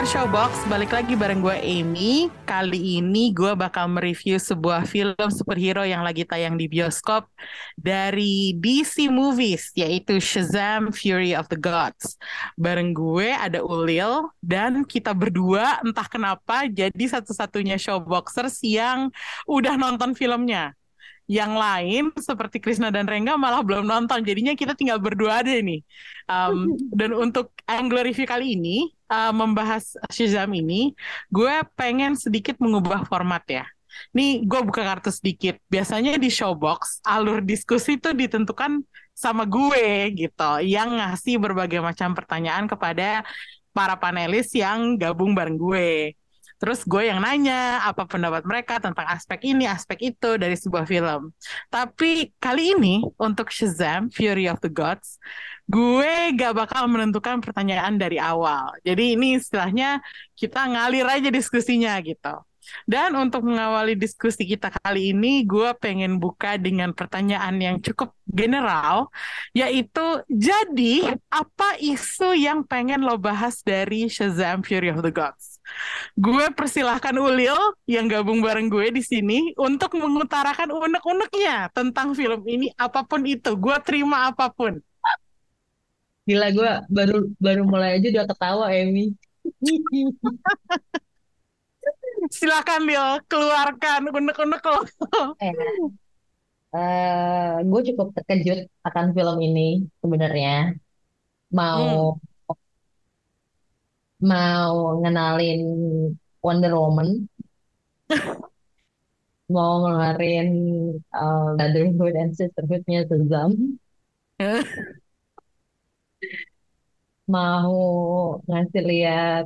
Pendengar Showbox, balik lagi bareng gue Amy. Kali ini gue bakal mereview sebuah film superhero yang lagi tayang di bioskop dari DC Movies, yaitu Shazam Fury of the Gods. Bareng gue ada Ulil, dan kita berdua entah kenapa jadi satu-satunya Showboxers yang udah nonton filmnya. Yang lain seperti Krisna dan Rengga malah belum nonton, jadinya kita tinggal berdua aja nih. Um, dan untuk angle review kali ini, uh, membahas Shazam ini, gue pengen sedikit mengubah format ya. Nih, gue buka kartu sedikit. Biasanya di Showbox, alur diskusi itu ditentukan sama gue gitu, yang ngasih berbagai macam pertanyaan kepada para panelis yang gabung bareng gue. Terus gue yang nanya apa pendapat mereka tentang aspek ini, aspek itu dari sebuah film. Tapi kali ini untuk Shazam, Fury of the Gods, gue gak bakal menentukan pertanyaan dari awal. Jadi ini istilahnya kita ngalir aja diskusinya gitu. Dan untuk mengawali diskusi kita kali ini, gue pengen buka dengan pertanyaan yang cukup general, yaitu jadi apa isu yang pengen lo bahas dari Shazam Fury of the Gods? Gue persilahkan Ulil yang gabung bareng gue di sini untuk mengutarakan unek-uneknya tentang film ini, apa pun itu, gue terima apa pun. Gila gue baru baru mulai aja udah ketawa Emi. Silakan Lil, keluarkan unek-unek lo. Eh, eh, gue cukup terkejut akan film ini sebenarnya. Mau mau ngenalin Wonder Woman, mau ngeluarin uh, Brotherhood and Sisterhood-nya Shazam, mau ngasih lihat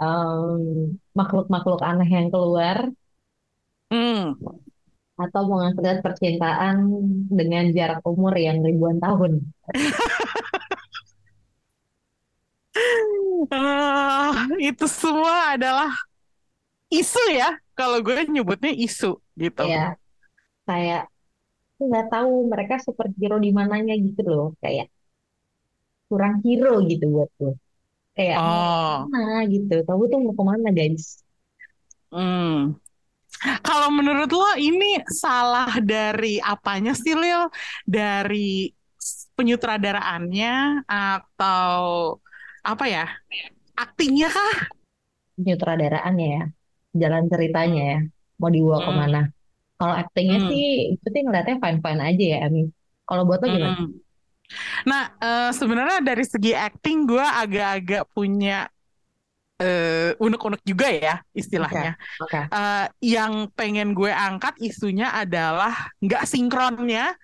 um, makhluk-makhluk aneh yang keluar, Hmm. atau mau ngasih lihat percintaan dengan jarak umur yang ribuan tahun. Ah, itu semua adalah isu ya. Kalau gue nyebutnya isu gitu. Ya, kayak nggak tahu mereka superhero di mananya gitu loh, kayak kurang hero gitu buat gue. Kayak Oh, ke mana gitu, tahu tuh mau ke mana guys? hmm. Kalau menurut lo ini salah dari apanya sih Lil? Dari penyutradaraannya atau apa ya? Aktingnya kah? Penyutradaraannya ya, jalan ceritanya ya, mau dibawa Hmm, ke mana? Kalau aktingnya hmm, sih, itu sih ngeliatnya fine-fine aja ya, Ami. Kalau buat lo gimana? hmm. Nah, eh, sebenarnya dari segi acting gue agak-agak punya eh, unek-unek juga ya istilahnya. oke. Eh, yang pengen gue angkat isunya adalah nggak sinkronnya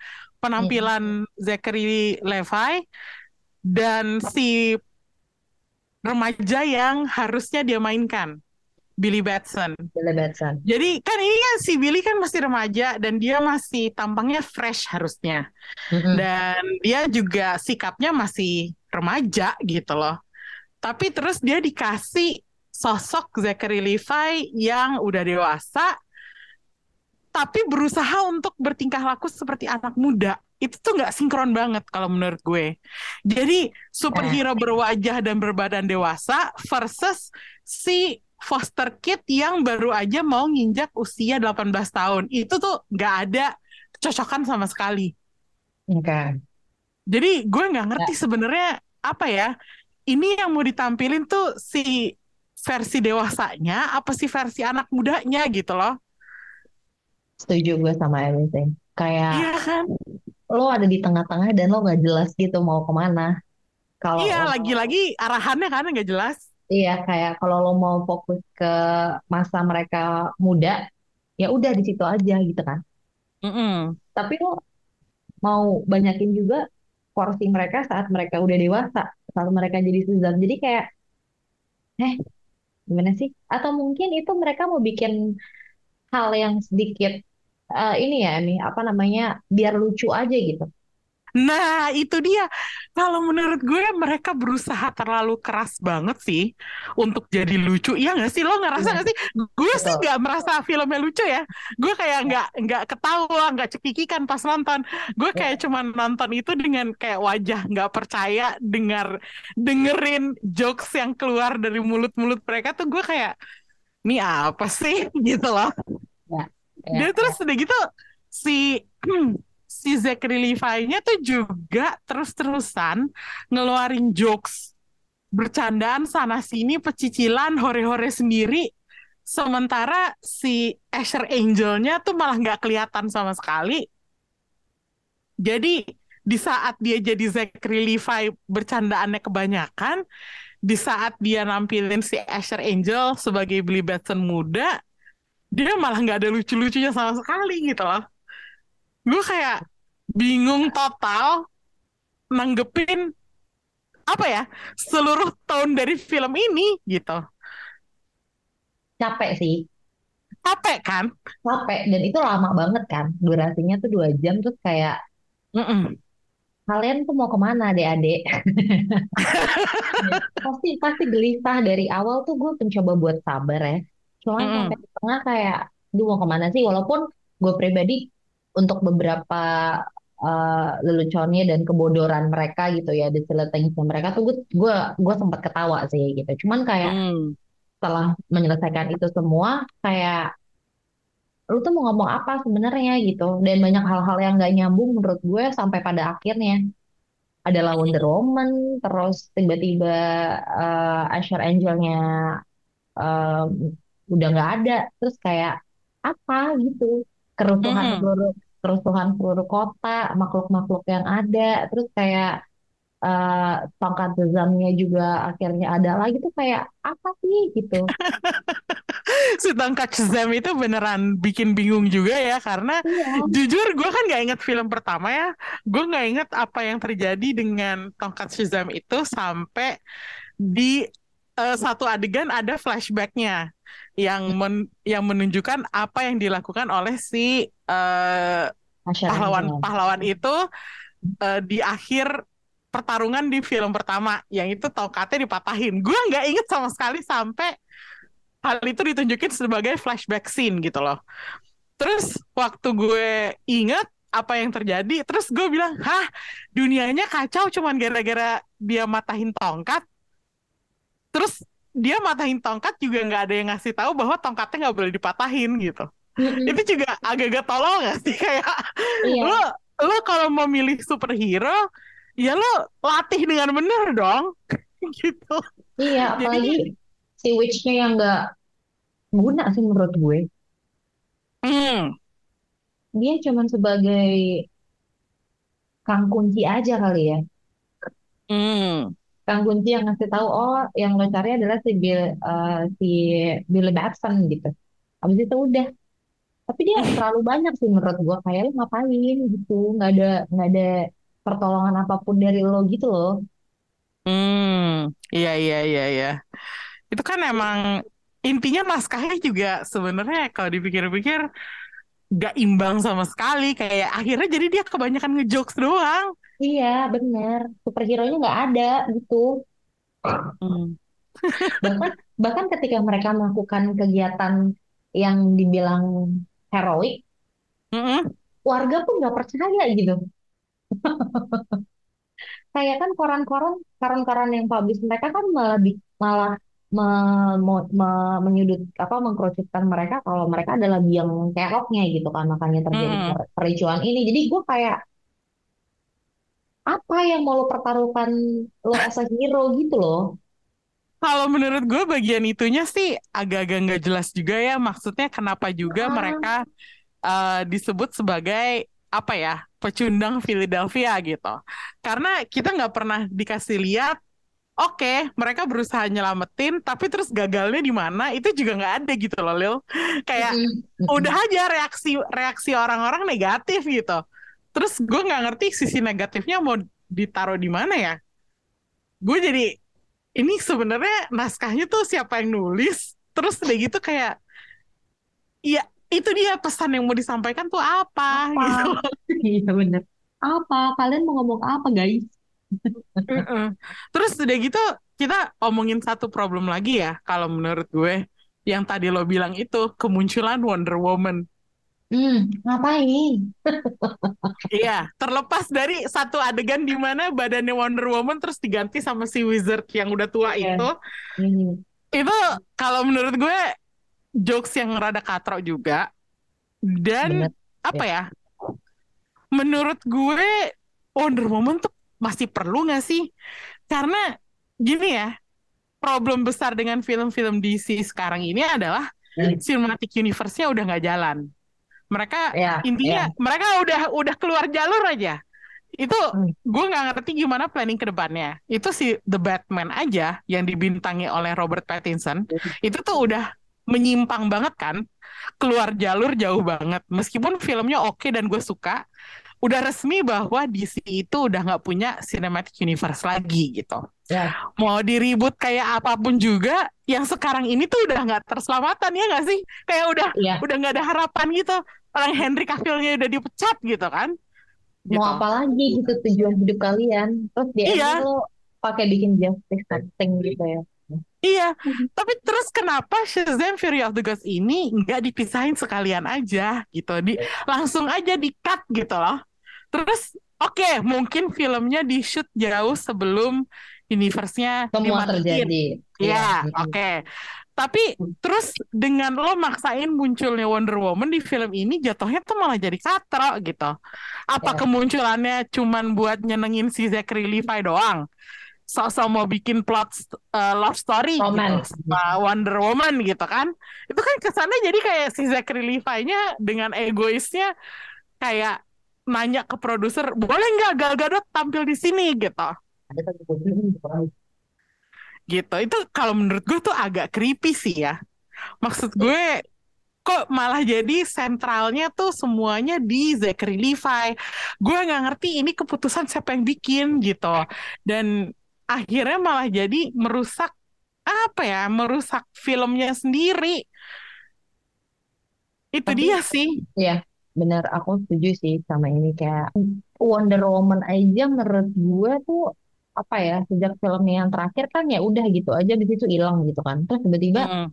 Hmm, penampilan Zachary Levi dan si remaja yang harusnya dia mainkan, Billy Batson. Billy Batson. Jadi kan ini kan si Billy kan masih remaja dan dia masih tampangnya fresh harusnya. Mm-mm. Dan dia juga sikapnya masih remaja gitu loh. Tapi terus dia dikasih sosok Zachary Levi yang udah dewasa tapi berusaha untuk bertingkah laku seperti anak muda. Itu tuh nggak sinkron banget kalau menurut gue. Jadi superhero berwajah dan berbadan dewasa versus si foster kid yang baru aja mau nginjak usia 18 tahun. Itu tuh nggak ada kecocokan sama sekali. oke. Jadi gue nggak Ya, ngerti sebenarnya apa ya. Ini yang mau ditampilin tuh si versi dewasanya apa si versi anak mudanya gitu loh. setuju gue sama everything. Kayak Iya kan? Lo ada di tengah-tengah dan lo nggak jelas gitu mau ke mana. Kalau Iya, lo lagi-lagi arahannya kan nggak jelas. Iya, kayak kalau lo mau fokus ke masa mereka muda, ya udah di situ aja gitu kan. Mm-mm. Tapi lo mau banyakin juga porsi mereka saat mereka udah dewasa, saat mereka jadi Shazam. Jadi kayak, eh, gimana sih? Atau mungkin itu mereka mau bikin hal yang sedikit eh, ini ya, ini apa namanya, biar lucu aja gitu. Nah, itu dia. Kalau menurut gue mereka berusaha terlalu keras banget sih untuk jadi lucu. Iya nggak sih? Lo ngerasa Iya, nggak sih? Gue sih nggak merasa filmnya lucu ya. Gue kayak nggak nggak ketawa, nggak cekikikan pas nonton. Gue Ya, kayak cuma nonton itu dengan kayak wajah nggak percaya dengar dengerin jokes yang keluar dari mulut-mulut mereka tuh gue kayak ini apa sih gitu loh. Ya, Dia ya. terus udah gitu si si Zachary Levi-nya tuh juga terus-terusan ngeluarin jokes bercandaan sana sini pecicilan hore-hore sendiri sementara si Asher Angel-nya tuh malah nggak kelihatan sama sekali jadi di saat dia jadi Zachary Levi bercandaannya kebanyakan di saat dia nampilin si Asher Angel sebagai Billy Batson muda dia malah nggak ada lucu-lucunya sama sekali gitu loh gue kayak bingung total nanggepin apa ya seluruh tahun dari film ini gitu Capek sih, capek kan capek. Dan itu lama banget kan, durasinya tuh dua jam. Terus kayak, Mm-mm. kalian tuh mau ke mana adik-adik? Pasti pasti gelisah dari awal tuh gue mencoba buat sabar ya. Cuman Mm-mm. sampai di tengah kayak, duh mau ke mana sih? Walaupun gue pribadi untuk beberapa eh, leluconnya dan kebodoran mereka gitu ya, things mereka tuh gue gue gue sempat ketawa sih gitu. Cuman kayak Mm. setelah menyelesaikan itu semua kayak lu tuh mau ngomong apa sebenarnya gitu dan banyak hal-hal yang gak nyambung menurut gue sampai pada akhirnya adalah Wonder Woman terus tiba-tiba eh, Asher Angel-nya em, udah nggak ada. Terus kayak apa gitu? Kerusuhan seluruh kerusuhan seluruh kota makhluk-makhluk yang ada. Terus kayak eh, tongkat Shazam-nya juga akhirnya ada lagi. Tuh kayak apa sih gitu? Si tongkat Shazam itu beneran bikin bingung juga ya karena iya. jujur gue kan nggak inget film pertama ya. Gue nggak inget apa yang terjadi dengan tongkat Shazam itu sampai di eh, satu adegan ada flashbacknya yang men- yang menunjukkan apa yang dilakukan oleh si Asher pahlawan pahlawan itu eh, di akhir pertarungan di film pertama yang itu tongkatnya dipatahin. Gue nggak inget sama sekali sampai hal itu ditunjukin sebagai flashback scene gitu loh. Terus waktu gue inget apa yang terjadi terus gue bilang hah dunianya kacau cuman gara-gara dia matahin tongkat? Terus dia matahin tongkat juga nggak ada yang ngasih tahu bahwa tongkatnya nggak boleh dipatahin gitu. Itu juga agak-agak tolol gak sih? Kayak Iya, lo lo kalau mau milih superhero ya lo latih dengan bener dong. Gitu. Iya, jadi apalagi si Witch-nya yang nggak guna sih menurut gue. hmm, Dia cuman sebagai kang kunci aja kali ya. hmm, Kang kunci yang ngasih tahu, oh yang lo cari adalah si Bill, eh, si Billy Batson gitu. Habis itu udah. Tapi dia terlalu banyak sih menurut gue. Kayak lo ngapain gitu. Nggak ada, nggak ada pertolongan apa pun dari lo gitu loh. hmm, iya iya iya iya itu kan emang intinya naskahnya juga sebenarnya kalau dipikir-pikir gak imbang sama sekali kayak akhirnya jadi dia kebanyakan ngejokes doang Iya, bener. Superhero-nya nggak ada gitu. Hmm. Bahkan bahkan ketika mereka melakukan kegiatan yang dibilang heroik, Mm-mm. warga pun nggak percaya gitu. Kayak kan koran-koran koran-koran yang publish mereka kan malah malah me- mo- me- menyudut apa mengkerucutkan mereka kalau mereka adalah biang keroknya gitu kan makanya terjadi per- kericuan ini. Jadi gue kayak apa yang mau lo pertaruhkan lo as a hero gitu loh. Kalau menurut gue bagian itunya sih agak-agak nggak jelas juga ya. Maksudnya kenapa juga Ah, mereka eh, disebut sebagai apa ya pecundang Philadelphia gitu. Karena kita nggak pernah dikasih lihat oke mereka berusaha nyelamatin tapi terus gagalnya di mana itu juga nggak ada gitu loh Lil. Kayak udah aja reaksi reaksi orang-orang negatif gitu terus gue nggak ngerti sisi negatifnya mau ditaruh di mana ya gue jadi ini sebenarnya naskahnya tuh siapa yang nulis terus udah gitu kayak iya itu dia pesan yang mau disampaikan tuh apa gitu Apa? loh Iya bener. apa? Kalian mau ngomong apa, guys? Terus udah gitu kita omongin satu problem lagi ya kalau menurut gue yang tadi lo bilang itu kemunculan Wonder Woman. Hmm, ngapain? Iya, terlepas dari satu adegan di mana badannya Wonder Woman terus diganti sama si wizard yang udah tua Iya. itu, Hmm, itu kalau menurut gue jokes yang rada katrok juga dan bener. apa ya? Menurut gue Wonder Woman tuh masih perlu nggak sih? Karena gini ya, problem besar dengan film-film DC sekarang ini adalah Hmm. cinematic universe-nya udah nggak jalan. Mereka Ya, intinya ya. mereka udah udah keluar jalur aja. Itu Hmm. gue nggak ngerti gimana planning ke depannya. Itu si The Batman aja yang dibintangi oleh Robert Pattinson, itu tuh udah menyimpang banget kan, keluar jalur jauh banget. Meskipun filmnya oke dan gue suka, udah resmi bahwa DC itu udah nggak punya cinematic universe lagi gitu. Ya. Mau diribut kayak apa pun juga, yang sekarang ini tuh udah nggak terselamatkan ya nggak sih? Kayak udah Iya. udah nggak ada harapan gitu. Orang Henry Cavill-nya udah dipecat gitu kan? Gitu. Mau apa lagi gitu tujuan hidup kalian? Terus di Iya. lo pakai bikin justice something gitu ya. Iya, tapi terus kenapa Shazam Fury of the Gods ini nggak dipisahin sekalian aja gitu, di langsung aja di cut gitu loh. Terus oke, mungkin filmnya di shoot jauh sebelum universe-nya Semua terjadi. Ya, Mm-mm. oke. Tapi terus dengan lo maksain munculnya Wonder Woman di film ini jatuhnya tuh malah jadi katro gitu. Apa Ya. kemunculannya cuman buat nyenengin si Zachary Levi doang? Sok-sok mau bikin plot uh, love story Romance. gitu sama Wonder Woman gitu kan. Itu kan kesannya jadi kayak si Zachary Levi-nya dengan egoisnya kayak nanya ke produser, boleh nggak Gal Gadot tampil di sini? Gitu. Satu gitu. Itu kalau menurut gue tuh agak creepy sih ya. Maksud gue kok malah jadi sentralnya tuh semuanya di Zachary Levi. Gue nggak ngerti ini keputusan siapa yang bikin gitu. Dan akhirnya malah jadi merusak apa ya merusak filmnya sendiri. Itu Tapi- dia sih. Iya, bener aku setuju sih sama ini kayak Wonder Woman aja menurut gue tuh apa ya sejak filmnya yang terakhir kan ya udah gitu aja di situ hilang gitu kan. Terus tiba-tiba Mm.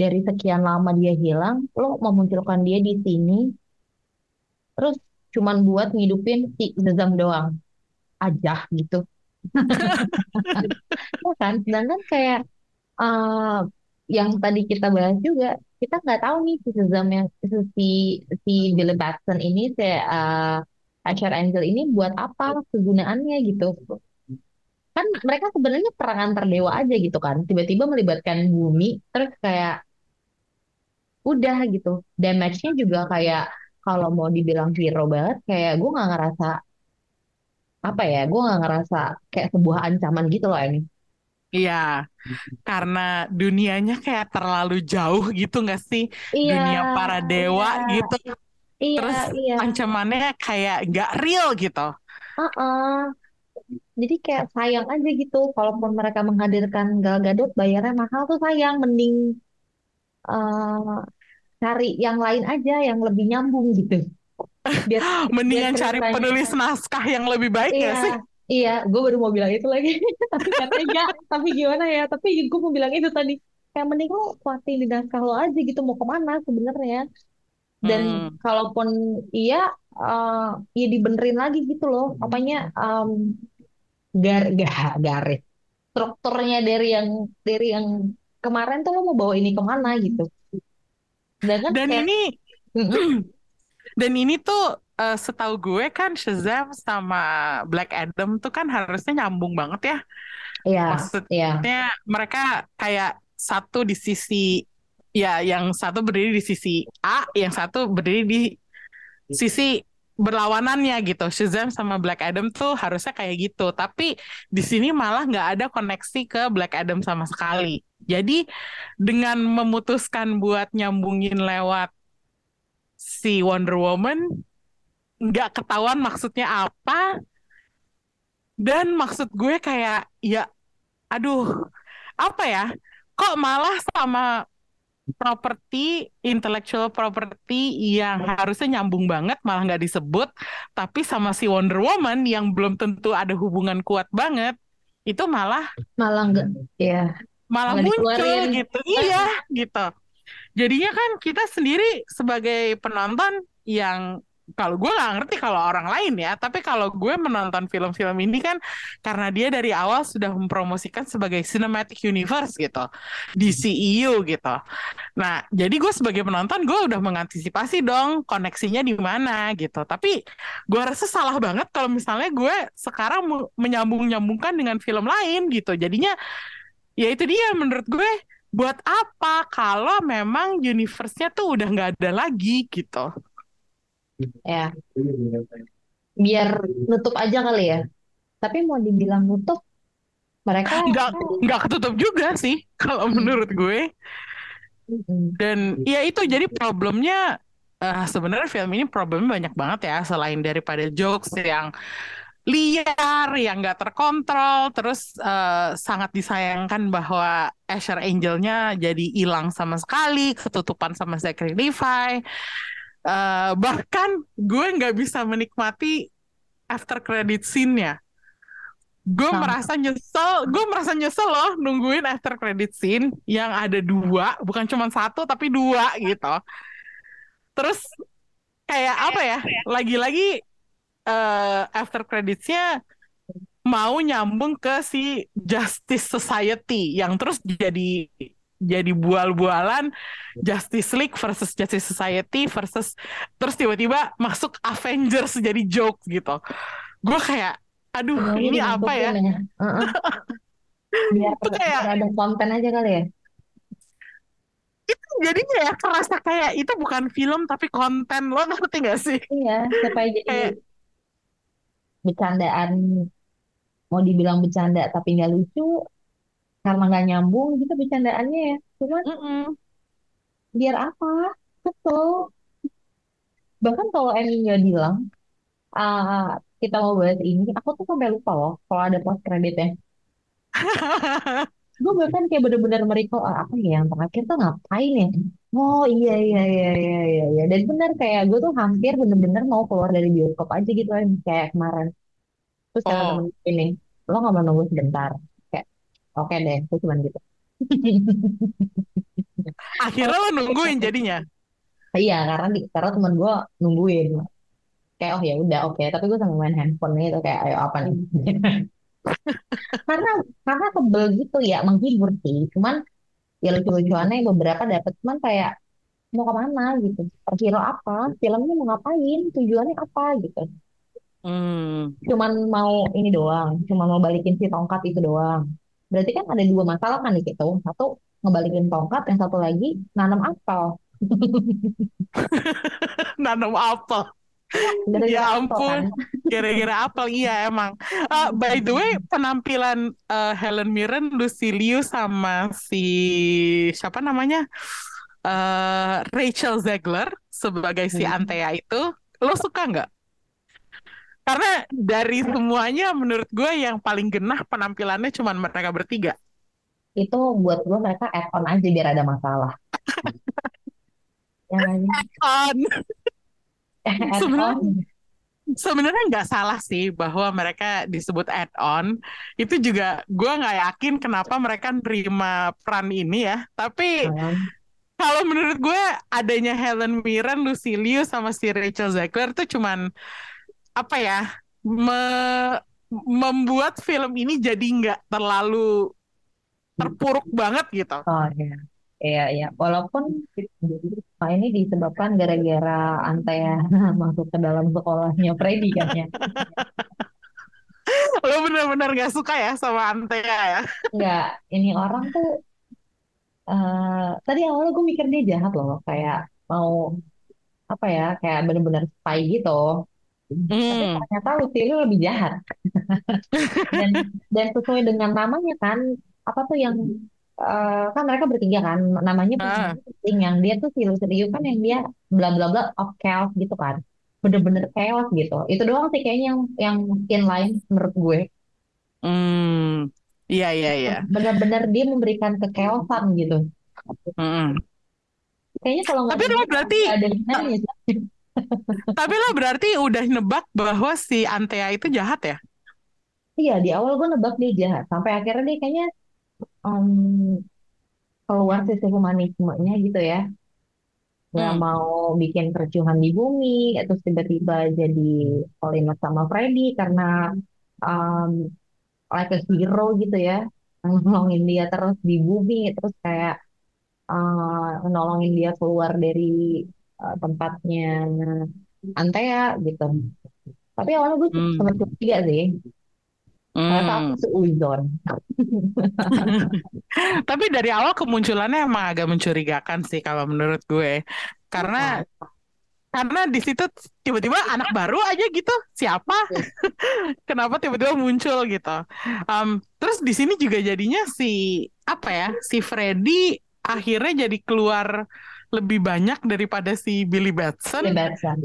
dari sekian lama dia hilang, lo memunculkan dia di sini, terus cuman buat ngidupin si Shazam doang aja gitu. Ya kan? Sedangkan kayak eh, yang tadi kita bahas juga, kita nggak tahu nih si Shazam yang si si Billy Batson ini si eh, Asher Angel ini buat apa kegunaannya gitu. Kan mereka sebenarnya perang antar dewa aja gitu kan. Tiba-tiba melibatkan bumi, terus kayak udah gitu. Damage-nya juga kayak kalau mau dibilang hero banget, kayak gue nggak ngerasa apa ya, gue nggak ngerasa kayak sebuah ancaman gitu loh ini. Iya, karena dunianya kayak terlalu jauh gitu nggak sih? Iya, Dunia para dewa iya, gitu. iya, Terus iya. ancamannya kayak nggak real gitu. Heeh. Jadi kayak sayang aja gitu, kalaupun mereka menghadirkan Gal Gadot bayarnya mahal tuh sayang, mending eh, cari yang lain aja yang lebih nyambung gitu. Biar Mendingan biar cari penulis naskah yang lebih baik Iya, nggak sih? Iya, gue baru mau bilang itu lagi. Tapi katanya enggak, tapi gimana ya? Tapi gue mau bilang itu tadi. Kayak mending lo kuatin di naskah lo aja gitu, mau ke mana sebenarnya. Dan Hmm. kalaupun iya, eh ya dibenerin lagi gitu loh. Apanya, em, gar, ga- garis. Strukturnya dari yang dari yang kemarin tuh lo mau bawa ini ke mana gitu. Sedangkan Dan kayak, ini dan ini tuh eh, setahu gue kan Shazam sama Black Adam tuh kan harusnya nyambung banget ya. Iya, Maksudnya iya, mereka kayak satu di sisi ya yang satu berdiri di sisi A, yang satu berdiri di sisi berlawanannya gitu. Shazam sama Black Adam tuh harusnya kayak gitu. Tapi di sini malah nggak ada koneksi ke Black Adam sama sekali. Jadi dengan memutuskan buat nyambungin lewat si Wonder Woman, nggak ketahuan maksudnya apa. Dan maksud gue kayak ya aduh apa ya? Kok malah sama properti intellectual property yang harusnya nyambung banget malah nggak disebut tapi sama si Wonder Woman yang belum tentu ada hubungan kuat banget itu malah Malah enggak, ya malah malah muncul dikeluarin. gitu. Iya gitu. Jadinya kan kita sendiri sebagai penonton yang kalau gue nggak ngerti kalau orang lain ya tapi kalau gue menonton film-film ini kan karena dia dari awal sudah mempromosikan sebagai cinematic universe gitu di CEU gitu. Nah jadi gue sebagai penonton gue udah mengantisipasi dong koneksinya di mana gitu. Tapi gue rasa salah banget kalau misalnya gue sekarang menyambung-nyambungkan dengan film lain gitu. Jadinya ya itu dia menurut gue buat apa kalau memang universe-nya tuh udah nggak ada lagi gitu ya biar nutup aja kali ya. Tapi mau dibilang nutup, mereka nggak nggak ketutup juga sih kalau menurut gue Mm-mm. dan ya itu jadi problemnya eh, sebenarnya film ini problemnya banyak banget ya selain daripada jokes yang liar yang nggak terkontrol terus eh, sangat disayangkan bahwa Asher Angel-nya jadi hilang sama sekali ketutupan sama Zachary Levi Eh, bahkan gue nggak bisa menikmati after credit scene-nya gue Sama. merasa nyesel gue merasa nyesel loh nungguin after credit scene yang ada dua bukan cuma satu tapi dua gitu terus kayak apa ya lagi-lagi eh, after creditsnya mau nyambung ke si Justice Society yang terus jadi jadi bual-bualan Justice League versus Justice Society versus terus tiba-tiba masuk Avengers jadi joke gitu. Gue kayak aduh Semuanya ini apa ya? ya. Biar, Itu kayak- ada konten aja kali ya. jadinya ya kerasa kayak itu bukan film tapi konten. Lo ngerti gak sih? Iya, supaya jadi Kayak- bercandaan, mau dibilang bercanda tapi nggak lucu, karena nggak nyambung gitu bercandaannya ya. Cuman Mm-mm. biar apa? Betul. Bahkan kalau nggak bilang, ah, kita mau bahas ini, aku tuh sampai lupa loh kalau ada post kreditnya. Gue bahkan kayak bener-bener merecall, ah, apa ya yang terakhir tuh ngapain ya? Oh iya iya iya iya iya iya. Dan bener kayak gue tuh hampir bener-bener mau keluar dari bioskop aja gitu kan kayak kemarin. Terus kata Oh. temen ini, lo nggak mau nunggu sebentar? Oke deh, gue cuman gitu. akhirnya lo nungguin jadinya? Iya karena di, karena temen gue nungguin. Kayak oh ya udah oke, tapi gue sambil main handphone gitu kayak ayo apa nih? karena karena tebel gitu ya menghibur sih. Cuman ya lucu-lucuannya beberapa dapet. Cuman kayak mau ke mana gitu. Superhero apa? Filmnya mau ngapain? Tujuannya apa? gitu. Hmm. cuman mau ini doang. Cuman mau balikin si tongkat itu doang berarti kan ada dua masalah kan di situ satu ngebalikin tongkat yang satu lagi nanam apel nanam apel Gara-gara Ya ampun. kan Gara-gara apel iya emang. Ah, by the way, penampilan eh, Helen Mirren, Lucy Liu sama si siapa namanya? Eh, Rachel Zegler sebagai si Hmm. Antea itu, lo suka nggak? Karena dari semuanya menurut gue yang paling genah penampilannya cuman mereka bertiga. itu buat gue mereka add on aja biar ada masalah sih? On. add Sebenarnya- on Sebenarnya nggak salah sih bahwa mereka disebut add-on. Itu juga gue nggak yakin kenapa mereka nerima peran ini ya. Tapi Hmm. kalau menurut gue adanya Helen Mirren, Lucy Liu sama si Rachel Zegler tuh cuman apa ya me- membuat film ini jadi nggak terlalu terpuruk banget gitu. Oh iya, iya iya. Walaupun nah, ini disebabkan gara-gara Antea masuk ke dalam sekolahnya Freddy kan ya. Lo bener-bener nggak suka ya sama Antea ya? Enggak, ini orang tuh eh tadi awalnya gue mikir dia jahat loh, kayak mau apa ya, kayak bener-bener spy gitu. Tapi Hmm. ternyata Lucy Liu lebih jahat. Dan dan sesuai dengan namanya kan, apa tuh yang eh, kan mereka bertiga kan, namanya Ah. penting yang dia tuh si Lucy Liu kan yang dia bla bla bla of chaos gitu kan. Bener-bener chaos gitu. Itu doang sih kayaknya yang yang inline menurut gue. Hmm. Iya iya iya. Bener-bener dia memberikan kekeosan gitu. Mm-mm. Kayaknya kalau nggak Tapi ada lo berarti, ada. Tapi lo berarti udah nebak bahwa si Antea itu jahat ya? Iya, di awal gue nebak dia jahat. Sampai akhirnya dia kayaknya em, keluar sisi humanismenya gitu ya. Nggak Hmm. mau bikin kericuhan di bumi, terus tiba-tiba jadi Oliver sama Freddy karena em, like a hero gitu ya. Nolongin dia terus di bumi, terus kayak eh, nolongin dia keluar dari eh, tempatnya Antea gitu. Tapi awalnya gue Hmm. sempat curiga sih. Ternyata aku Hmm. seuzon. Tapi dari awal kemunculannya emang agak mencurigakan sih kalau menurut gue. Karena karena di situ tiba-tiba anak baru aja gitu. Siapa? Kenapa tiba-tiba muncul gitu. Em, terus di sini juga jadinya si apa ya? Si Freddy akhirnya jadi keluar lebih banyak daripada si Billy Batson. Kebebasan.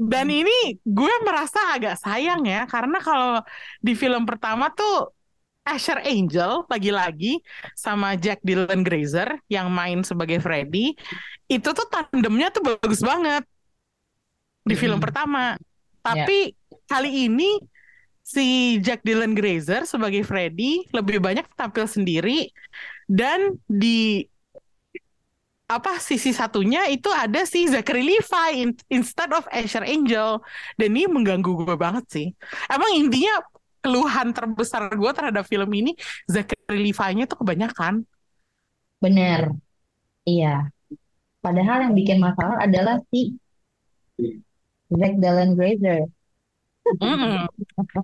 Dan ini gue merasa agak sayang ya, karena kalau di film pertama tuh Asher Angel lagi-lagi sama Jack Dylan Grazer yang main sebagai Freddy, itu tuh tandemnya tuh bagus banget di film Mm-mm. pertama. Tapi kali ini si Jack Dylan Grazer sebagai Freddy lebih banyak tampil sendiri dan di apa sisi satunya itu ada si Zachary Levi in- instead of Asher Angel dan ini mengganggu gue banget sih emang intinya keluhan terbesar gue terhadap film ini Zachary Levi-nya tuh kebanyakan Bener. Iya. Padahal yang bikin masalah adalah si Zack Dylan Grazer. Mm-mm.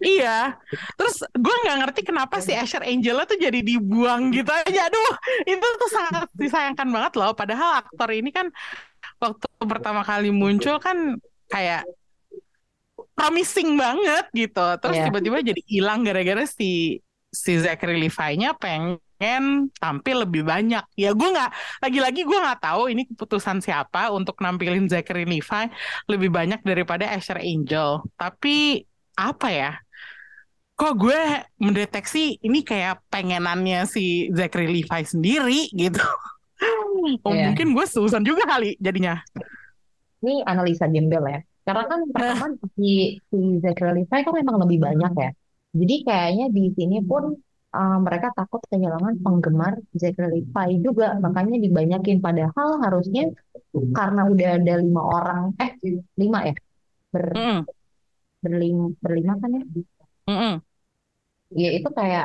iya terus gue nggak ngerti kenapa si Asher Angel tuh jadi dibuang gitu aja aduh itu tuh sangat disayangkan banget loh padahal aktor ini kan waktu pertama kali muncul kan kayak promising banget gitu. Terus Iya. tiba-tiba jadi hilang gara-gara si si Zachary Levi-nya pengen tampil lebih banyak. Ya gue nggak lagi-lagi gue nggak tahu ini keputusan siapa untuk nampilin Zachary Levi lebih banyak daripada Asher Angel. Tapi apa ya? Kok gue mendeteksi ini kayak pengenannya si Zachary Levi sendiri gitu. Oh, Iya. mungkin gue seusan juga kali jadinya. Ini analisa gembel ya. Karena kan pertama si, si Zachary Levi kan memang lebih banyak ya. Jadi kayaknya di sini pun uh, mereka takut kehilangan penggemar Zachary Levi juga. Makanya dibanyakin. Padahal harusnya karena udah ada lima orang, eh lima ya? Ber, Mm-mm, berlima, berlima kan ya? mm-mm. Ya itu kayak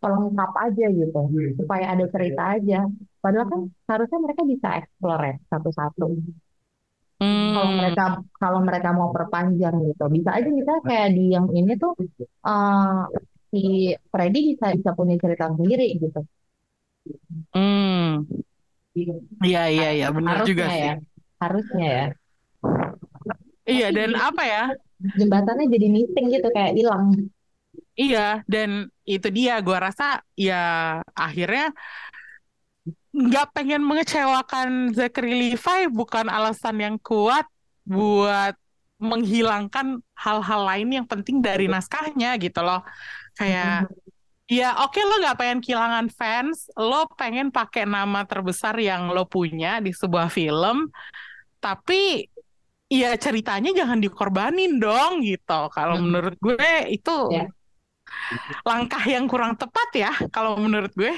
pelengkap aja gitu. Supaya ada cerita aja. Padahal kan harusnya mereka bisa explore ya satu-satu. kalau Hmm. mereka kalau mereka mau perpanjang gitu bisa aja misalnya kayak di yang ini tuh eh, si Freddy bisa bisa punya cerita sendiri gitu Hmm. Iya iya iya benar juga harusnya sih. ya harusnya ya Iya dan apa ya? jembatannya jadi missing gitu kayak hilang Iya dan itu dia gua rasa ya akhirnya nggak pengen mengecewakan Zachary Levi bukan alasan yang kuat buat menghilangkan hal-hal lain yang penting dari naskahnya gitu loh. Kayak Ya oke lo nggak pengen kehilangan fans, lo pengen pakai nama terbesar yang lo punya di sebuah film, tapi ya ceritanya jangan dikorbanin dong gitu. Kalau Mm-mm. menurut gue itu ya langkah yang kurang tepat ya kalau menurut gue.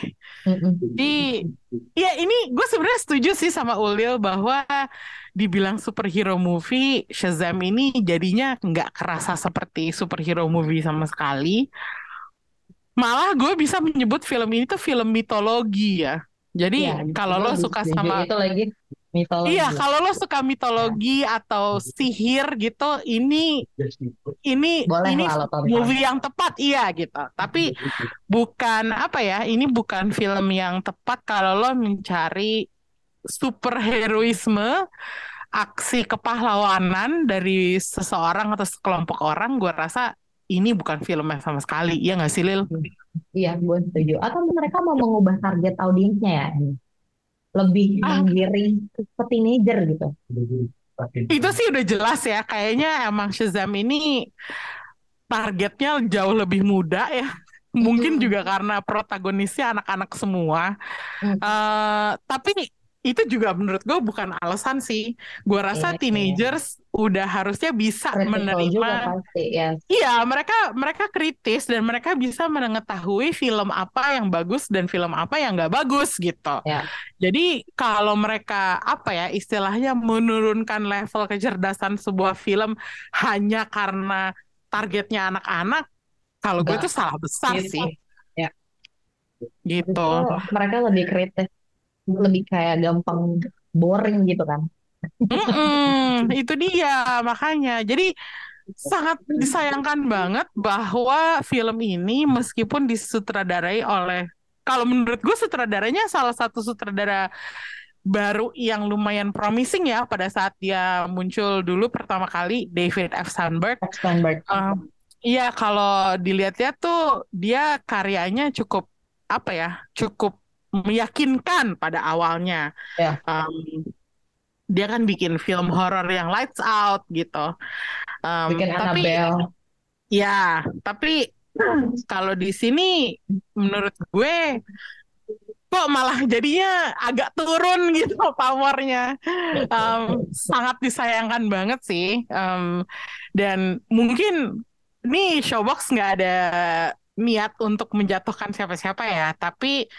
Mm-mm. Di ya ini gue sebenarnya setuju sih sama Ulil bahwa dibilang superhero movie Shazam ini jadinya nggak kerasa seperti superhero movie sama sekali. Malah gue bisa menyebut film ini tuh film mitologi ya. Jadi ya kalau lo suka sama itu lagi mitologi Iya, ya kalau lo suka mitologi atau sihir gitu, ini ini boleh ini lah movie yang tepat, iya gitu. Tapi bukan apa ya, ini bukan film yang tepat kalau lo mencari superheroisme, aksi kepahlawanan dari seseorang atau sekelompok orang. Gue rasa ini bukan filmnya sama sekali, iya nggak sih Lil? iya gue setuju atau mereka mau mengubah target audiensnya ya lebih Ah, menggiring ke teenager gitu itu sih udah jelas ya. Kayaknya emang Shazam ini targetnya jauh lebih muda ya. Mungkin juga karena protagonisnya anak-anak semua. Eh, tapi itu juga menurut gue bukan alasan sih. Gue rasa Iya, iya. teenagers udah harusnya bisa Critical menerima juga pasti ya. Iya, mereka mereka kritis dan mereka bisa mengetahui film apa yang bagus dan film apa yang nggak bagus gitu. Ya. Jadi kalau mereka apa ya istilahnya menurunkan level kecerdasan sebuah film hanya karena targetnya anak-anak, kalau gue itu salah besar Gitu. sih. Ya. Gitu. Mereka lebih kritis, lebih kayak gampang boring gitu kan. Mm-mm, itu dia makanya. Jadi sangat disayangkan banget bahwa film ini meskipun disutradarai oleh kalau menurut gue sutradaranya salah satu sutradara baru yang lumayan promising ya pada saat dia muncul dulu pertama kali David F. Sandberg. Steinberg. Eh, Iya kalau dilihat-lihat tuh dia karyanya cukup apa ya cukup meyakinkan pada awalnya. Ya. Em, dia kan bikin film horor yang lights out gitu. Em, Bikin tapi Annabelle. ya tapi kalau di sini menurut gue kok malah jadinya agak turun gitu pamornya. Em, sangat disayangkan banget sih. Em, dan mungkin ini Showbox nggak ada niat untuk menjatuhkan siapa-siapa ya, tapi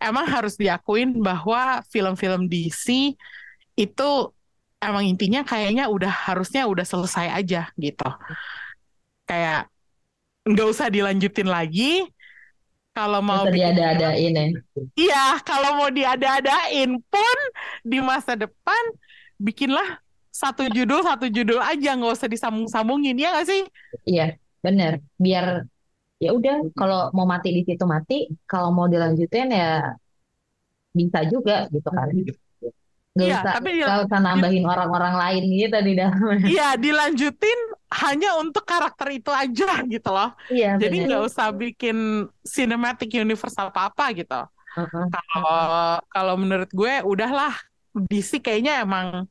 emang harus diakuin bahwa film-film DC itu emang intinya kayaknya udah harusnya udah selesai aja gitu. Kayak nggak usah dilanjutin lagi. Kalau mau diada-adain ya. Iya, kalau mau diada-adain pun di masa depan bikinlah satu judul satu judul aja nggak usah disambung-sambungin ya nggak sih? Iya, bener. Biar ya udah kalau mau mati di situ mati, kalau mau dilanjutin ya bisa juga gitu kan. Nggak Iya, usah tapi di- nggak usah nambahin orang-orang lain gitu di dalamnya. Iya dilanjutin hanya untuk karakter itu aja gitu loh. Iya, Jadi nggak usah bikin cinematic universe apa-apa gitu. Heeh. Kalau kalau menurut gue udahlah DC kayaknya emang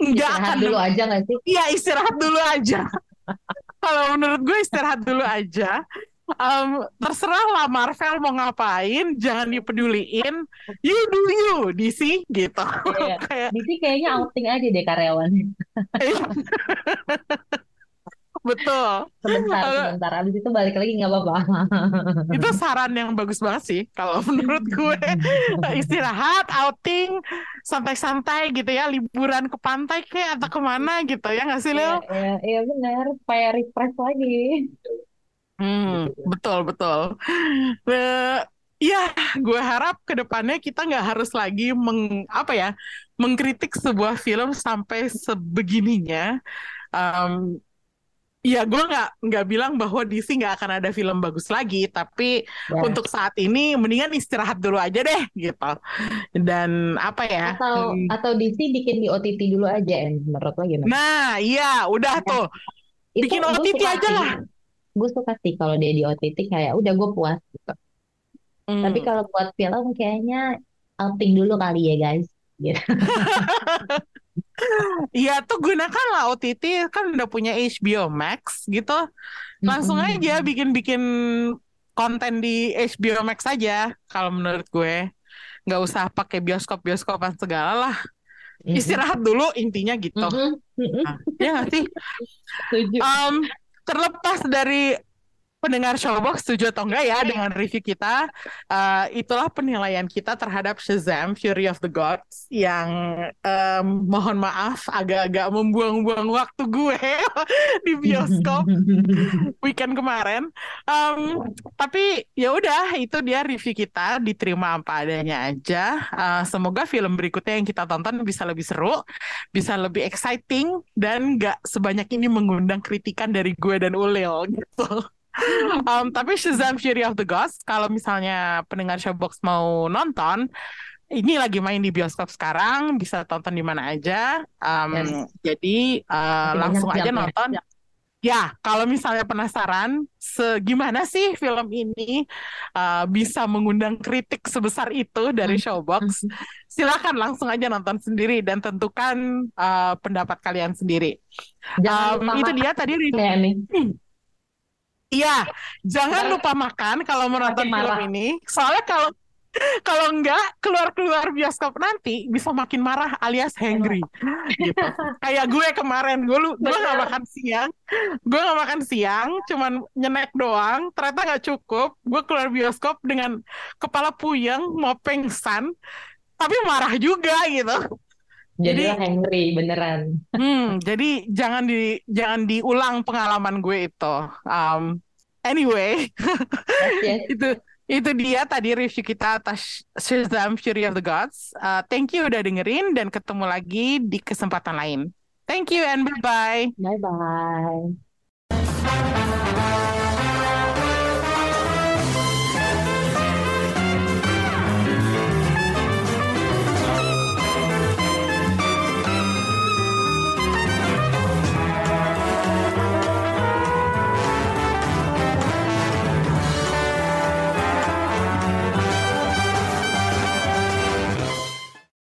nggak akan dulu aja nggak sih? Iya istirahat dulu aja. Kalau menurut gue istirahat dulu aja. Em, terserah lah Marvel mau ngapain, jangan dipeduliin. You do you, DC gitu. Iya. Kayak Di sini kayaknya outing aja deh karyawan. betul. Sebentar, sebentar. Abis itu balik lagi nggak apa-apa. Itu saran yang bagus banget sih. Kalau menurut gue istirahat, outing, santai-santai gitu ya, liburan ke pantai kayak atau ke mana gitu ya nggak sih Iya, Leo? iya, iya benar. Supaya refresh lagi. Hmm, betul betul. Eh, ya, gue harap ke depannya kita nggak harus lagi meng apa ya mengkritik sebuah film sampai sebegininya. Em, ya, gue nggak nggak bilang bahwa DC nggak akan ada film bagus lagi, tapi Ya. untuk saat ini mendingan istirahat dulu aja deh gitu. Dan apa ya? Atau hmm, atau DC bikin di OTT dulu aja, En. Menurut lo gimana? Nah, iya, udah tuh Itu bikin gue OTT suka aja sih. lah. Gue suka sih kalau dia di OTT kayak udah gue puas gitu. Hmm. Tapi kalau buat film kayaknya outing dulu kali ya guys. Gitu. Iya tuh gunakanlah OTT kan udah punya HBO Max gitu. Langsung aja bikin-bikin konten di HBO Max aja kalau menurut gue. Nggak usah pakai bioskop-bioskopan segala lah. Istirahat dulu intinya gitu. Nah, ya nggak sih? Em, terlepas dari pendengar Showbox setuju atau enggak ya dengan review kita, eh, itulah penilaian kita terhadap Shazam Fury of the Gods yang em, mohon maaf agak-agak membuang-buang waktu gue di bioskop weekend kemarin. Em, tapi ya udah itu dia review kita diterima apa adanya aja. Eh, semoga film berikutnya yang kita tonton bisa lebih seru, bisa lebih exciting dan nggak sebanyak ini mengundang kritikan dari gue dan Ulil gitu. Um, tapi Shazam Fury of the Gods, kalau misalnya pendengar Showbox mau nonton, ini lagi main di bioskop sekarang, bisa tonton di mana aja. Um, Yes. Jadi uh, langsung aja ya. nonton. Ya, kalau misalnya penasaran, segimana sih film ini uh, bisa mengundang kritik sebesar itu dari Showbox, silakan langsung aja nonton sendiri dan tentukan uh, pendapat kalian sendiri. Jangan Um, itu dia tadi ya nih. Iya, jangan Ntar- lupa makan kalau menonton film marah. ini. Soalnya kalau kalau enggak keluar-keluar bioskop nanti bisa makin marah alias hangry gitu. Kayak gue kemarin gue lu gue nggak makan siang, gue nggak makan siang, cuman nyenek doang, ternyata nggak cukup. Gue keluar bioskop dengan kepala puyeng, mau pengsan, tapi marah juga gitu. Jadi Henry beneran. Hmm, jadi jangan di jangan diulang pengalaman gue itu. Um, anyway, Yes, yes. itu itu dia tadi review kita atas Shazam Fury of the Gods. Uh, thank you udah dengerin dan ketemu lagi di kesempatan lain. Thank you and bye bye. Bye bye.